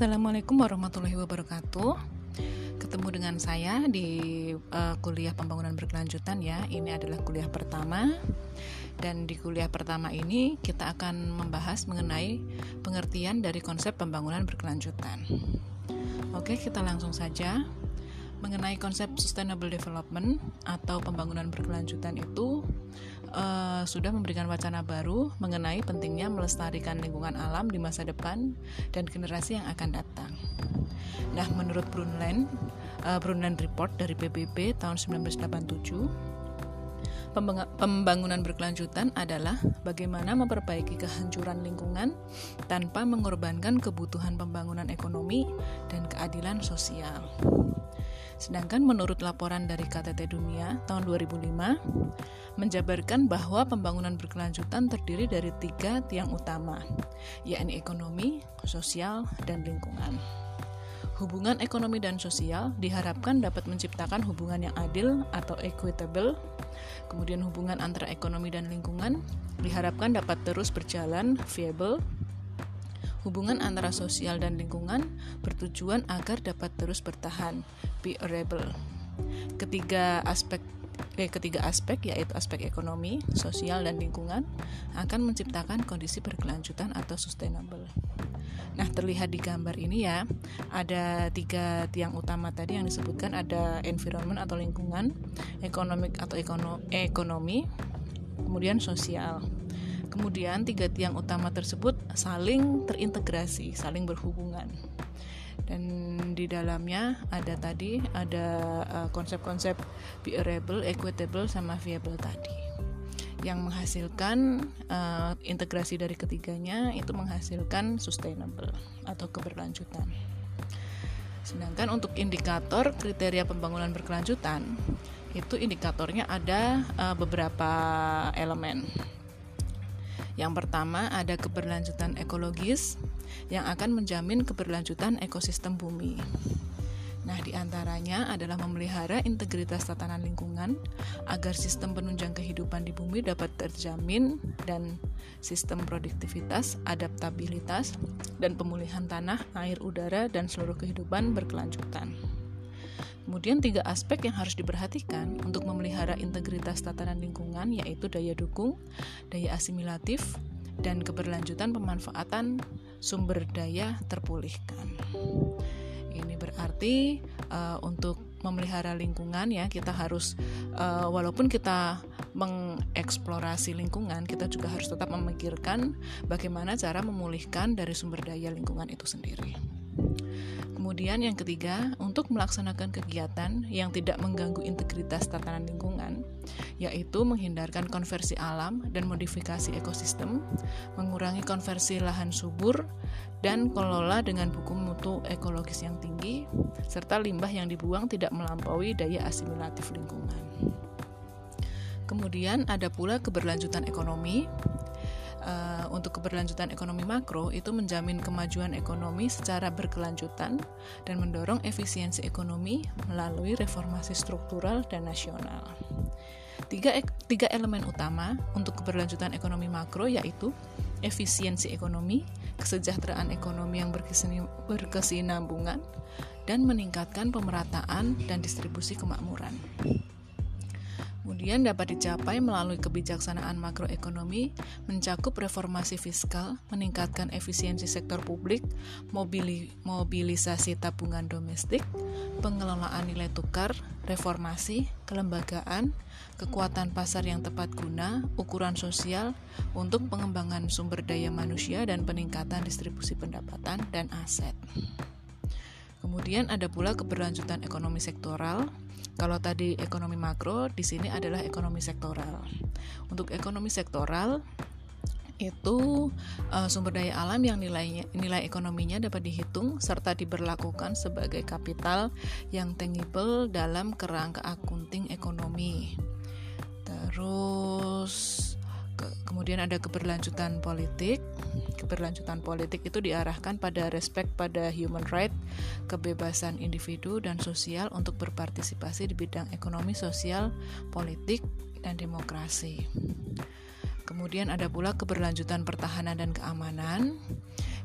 Assalamualaikum warahmatullahi wabarakatuh. Ketemu dengan saya di uh, kuliah pembangunan berkelanjutan ya. Ini adalah kuliah pertama. Dan di kuliah pertama ini kita akan membahas mengenai pengertian dari konsep pembangunan berkelanjutan. Oke, kita langsung saja mengenai konsep sustainable development atau pembangunan berkelanjutan itu uh, sudah memberikan wacana baru mengenai pentingnya melestarikan lingkungan alam di masa depan dan generasi yang akan datang. Nah, menurut Brundtland, uh, Brundtland Report dari PBB tahun 1987 Pembangunan berkelanjutan adalah bagaimana memperbaiki kehancuran lingkungan tanpa mengorbankan kebutuhan pembangunan ekonomi dan keadilan sosial. Sedangkan menurut laporan dari KTT Dunia tahun 2005 menjabarkan bahwa pembangunan berkelanjutan terdiri dari tiga tiang utama, yakni ekonomi, sosial, dan lingkungan. Hubungan ekonomi dan sosial diharapkan dapat menciptakan hubungan yang adil atau equitable. Kemudian hubungan antara ekonomi dan lingkungan diharapkan dapat terus berjalan viable Hubungan antara sosial dan lingkungan bertujuan agar dapat terus bertahan, bearable. Ketiga aspek eh, ketiga aspek yaitu aspek ekonomi, sosial dan lingkungan akan menciptakan kondisi berkelanjutan atau sustainable. Nah, terlihat di gambar ini ya, ada tiga tiang utama tadi yang disebutkan ada environment atau lingkungan, ekonomik atau ekono, ekonomi, kemudian sosial. Kemudian tiga tiang utama tersebut saling terintegrasi, saling berhubungan. Dan di dalamnya ada tadi ada uh, konsep-konsep bearable, equitable sama viable tadi. Yang menghasilkan uh, integrasi dari ketiganya itu menghasilkan sustainable atau keberlanjutan. Sedangkan untuk indikator kriteria pembangunan berkelanjutan itu indikatornya ada uh, beberapa elemen yang pertama ada keberlanjutan ekologis yang akan menjamin keberlanjutan ekosistem bumi. Nah, di antaranya adalah memelihara integritas tatanan lingkungan agar sistem penunjang kehidupan di bumi dapat terjamin dan sistem produktivitas, adaptabilitas, dan pemulihan tanah, air, udara, dan seluruh kehidupan berkelanjutan. Kemudian tiga aspek yang harus diperhatikan untuk memelihara integritas tatanan lingkungan yaitu daya dukung, daya asimilatif, dan keberlanjutan pemanfaatan sumber daya terpulihkan. Ini berarti uh, untuk memelihara lingkungan ya kita harus uh, walaupun kita mengeksplorasi lingkungan kita juga harus tetap memikirkan bagaimana cara memulihkan dari sumber daya lingkungan itu sendiri. Kemudian yang ketiga, untuk melaksanakan kegiatan yang tidak mengganggu integritas tatanan lingkungan, yaitu menghindarkan konversi alam dan modifikasi ekosistem, mengurangi konversi lahan subur, dan kelola dengan buku mutu ekologis yang tinggi, serta limbah yang dibuang tidak melampaui daya asimilatif lingkungan. Kemudian ada pula keberlanjutan ekonomi, uh, untuk keberlanjutan ekonomi makro itu menjamin kemajuan ekonomi secara berkelanjutan dan mendorong efisiensi ekonomi melalui reformasi struktural dan nasional. Tiga, tiga elemen utama untuk keberlanjutan ekonomi makro yaitu efisiensi ekonomi, kesejahteraan ekonomi yang berkesinambungan, dan meningkatkan pemerataan dan distribusi kemakmuran. Kemudian dapat dicapai melalui kebijaksanaan makroekonomi, mencakup reformasi fiskal, meningkatkan efisiensi sektor publik, mobili mobilisasi tabungan domestik, pengelolaan nilai tukar, reformasi, kelembagaan, kekuatan pasar yang tepat guna, ukuran sosial untuk pengembangan sumber daya manusia dan peningkatan distribusi pendapatan dan aset. Kemudian ada pula keberlanjutan ekonomi sektoral, kalau tadi ekonomi makro, di sini adalah ekonomi sektoral. Untuk ekonomi sektoral itu uh, sumber daya alam yang nilainya nilai ekonominya dapat dihitung serta diberlakukan sebagai kapital yang tangible dalam kerangka akunting ekonomi. Terus kemudian ada keberlanjutan politik. Keberlanjutan politik itu diarahkan pada respect pada human right, kebebasan individu dan sosial untuk berpartisipasi di bidang ekonomi, sosial, politik, dan demokrasi. Kemudian ada pula keberlanjutan pertahanan dan keamanan.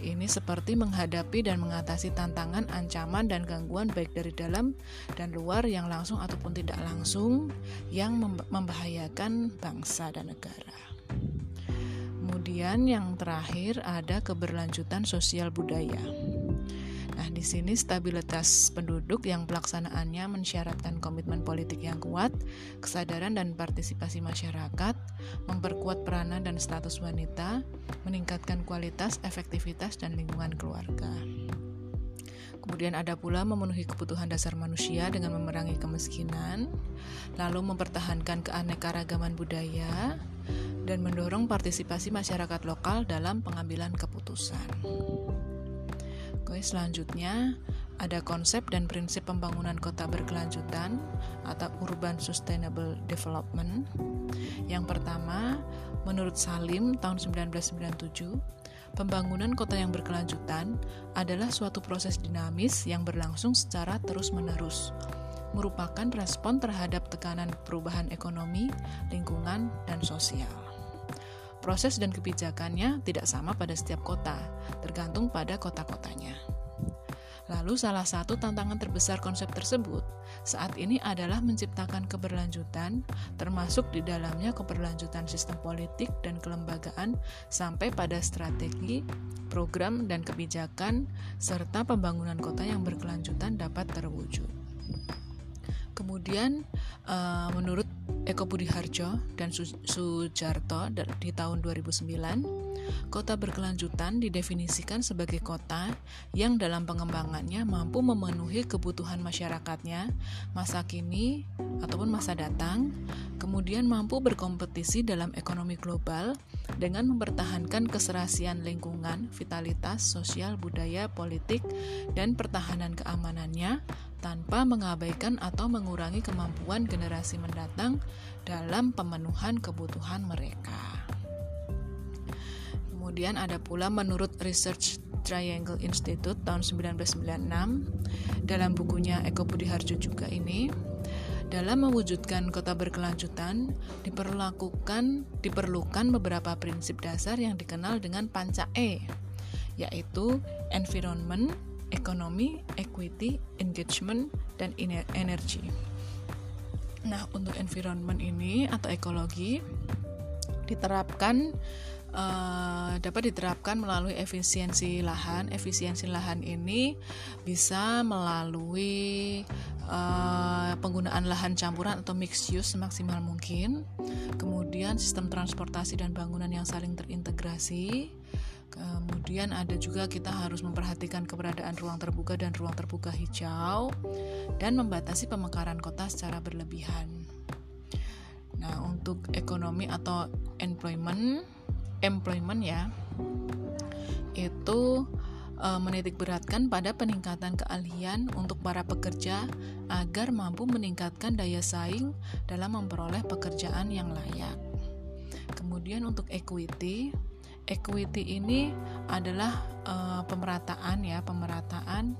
Ini seperti menghadapi dan mengatasi tantangan, ancaman, dan gangguan baik dari dalam dan luar yang langsung ataupun tidak langsung yang membahayakan bangsa dan negara. Kemudian yang terakhir ada keberlanjutan sosial budaya. Nah, di sini stabilitas penduduk yang pelaksanaannya mensyaratkan komitmen politik yang kuat, kesadaran dan partisipasi masyarakat, memperkuat peranan dan status wanita, meningkatkan kualitas, efektivitas, dan lingkungan keluarga. Kemudian ada pula memenuhi kebutuhan dasar manusia dengan memerangi kemiskinan, lalu mempertahankan keanekaragaman budaya, dan mendorong partisipasi masyarakat lokal dalam pengambilan keputusan. Oke, selanjutnya ada konsep dan prinsip pembangunan kota berkelanjutan atau urban sustainable development. Yang pertama, menurut Salim tahun 1997, pembangunan kota yang berkelanjutan adalah suatu proses dinamis yang berlangsung secara terus-menerus merupakan respon terhadap tekanan perubahan ekonomi, lingkungan, dan sosial. Proses dan kebijakannya tidak sama pada setiap kota, tergantung pada kota-kotanya. Lalu, salah satu tantangan terbesar konsep tersebut saat ini adalah menciptakan keberlanjutan, termasuk di dalamnya keberlanjutan sistem politik dan kelembagaan, sampai pada strategi, program, dan kebijakan, serta pembangunan kota yang berkelanjutan dapat terwujud. Kemudian, uh, menurut Eko Budi Harjo dan Su Sujarto di tahun 2009, kota berkelanjutan didefinisikan sebagai kota yang dalam pengembangannya mampu memenuhi kebutuhan masyarakatnya masa kini ataupun masa datang, kemudian mampu berkompetisi dalam ekonomi global dengan mempertahankan keserasian lingkungan, vitalitas sosial, budaya, politik, dan pertahanan keamanannya tanpa mengabaikan atau mengurangi kemampuan generasi mendatang dalam pemenuhan kebutuhan mereka. Kemudian ada pula menurut Research Triangle Institute tahun 1996 dalam bukunya Eko Budi Harjo juga ini dalam mewujudkan kota berkelanjutan diperlakukan diperlukan beberapa prinsip dasar yang dikenal dengan panca E yaitu environment, ekonomi, equity, engagement, dan energi. Nah, untuk environment ini atau ekologi diterapkan uh, dapat diterapkan melalui efisiensi lahan. Efisiensi lahan ini bisa melalui uh, penggunaan lahan campuran atau mixed use semaksimal mungkin. Kemudian sistem transportasi dan bangunan yang saling terintegrasi Kemudian ada juga kita harus memperhatikan keberadaan ruang terbuka dan ruang terbuka hijau dan membatasi pemekaran kota secara berlebihan. Nah, untuk ekonomi atau employment, employment ya, itu e, menitik beratkan pada peningkatan keahlian untuk para pekerja agar mampu meningkatkan daya saing dalam memperoleh pekerjaan yang layak. Kemudian untuk equity, equity ini adalah uh, pemerataan ya pemerataan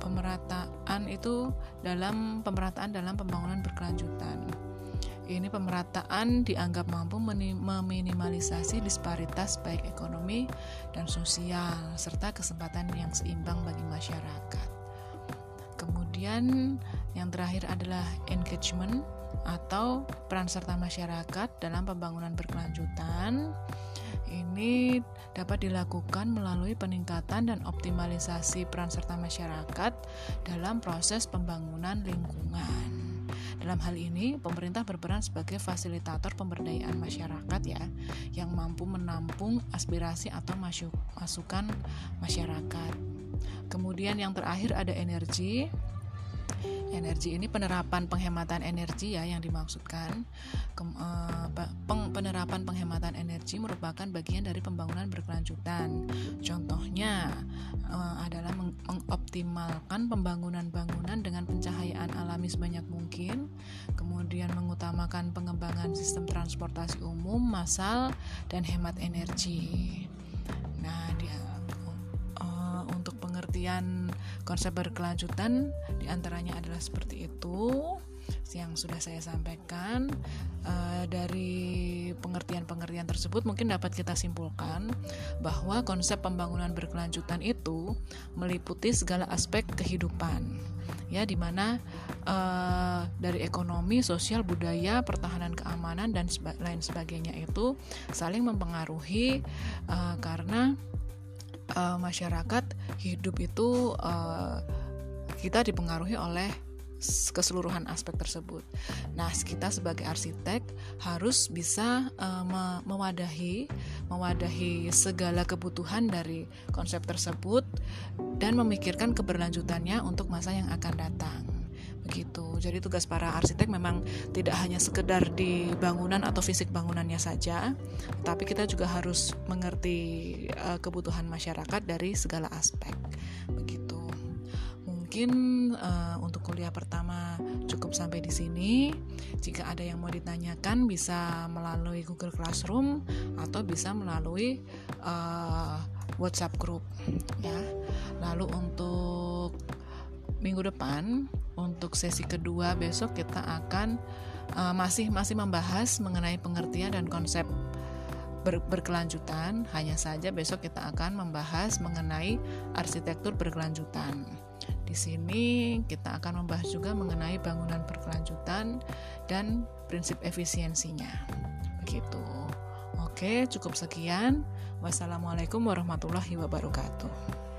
pemerataan itu dalam pemerataan dalam pembangunan berkelanjutan ini pemerataan dianggap mampu meminimalisasi disparitas baik ekonomi dan sosial serta kesempatan yang seimbang bagi masyarakat. Kemudian yang terakhir adalah engagement atau peran serta masyarakat dalam pembangunan berkelanjutan ini dapat dilakukan melalui peningkatan dan optimalisasi peran serta masyarakat dalam proses pembangunan lingkungan. Dalam hal ini, pemerintah berperan sebagai fasilitator pemberdayaan masyarakat ya, yang mampu menampung aspirasi atau masukan masyarakat. Kemudian yang terakhir ada energi energi ini penerapan penghematan energi ya yang dimaksudkan. Kem, uh, peng, penerapan penghematan energi merupakan bagian dari pembangunan berkelanjutan. Contohnya uh, adalah meng mengoptimalkan pembangunan bangunan dengan pencahayaan alami sebanyak mungkin kemudian mengutamakan pengembangan sistem transportasi umum massal dan hemat energi. Nah dia uh, untuk pengertian konsep berkelanjutan di antaranya adalah seperti itu yang sudah saya sampaikan. Uh, dari pengertian-pengertian tersebut mungkin dapat kita simpulkan bahwa konsep pembangunan berkelanjutan itu meliputi segala aspek kehidupan. Ya di mana uh, dari ekonomi, sosial, budaya, pertahanan keamanan dan seba lain sebagainya itu saling mempengaruhi uh, karena uh, masyarakat hidup itu uh, kita dipengaruhi oleh keseluruhan aspek tersebut. Nah, kita sebagai arsitek harus bisa uh, me mewadahi mewadahi segala kebutuhan dari konsep tersebut dan memikirkan keberlanjutannya untuk masa yang akan datang. Begitu. Jadi tugas para arsitek memang tidak hanya sekedar di bangunan atau fisik bangunannya saja, tapi kita juga harus mengerti uh, kebutuhan masyarakat dari segala aspek. Begitu mungkin uh, untuk kuliah pertama cukup sampai di sini. Jika ada yang mau ditanyakan bisa melalui Google Classroom atau bisa melalui uh, WhatsApp group ya. Lalu untuk minggu depan untuk sesi kedua besok kita akan uh, masih masih membahas mengenai pengertian dan konsep ber, berkelanjutan. Hanya saja besok kita akan membahas mengenai arsitektur berkelanjutan. Di sini kita akan membahas juga mengenai bangunan berkelanjutan dan prinsip efisiensinya. Begitu. Oke, cukup sekian. Wassalamualaikum warahmatullahi wabarakatuh.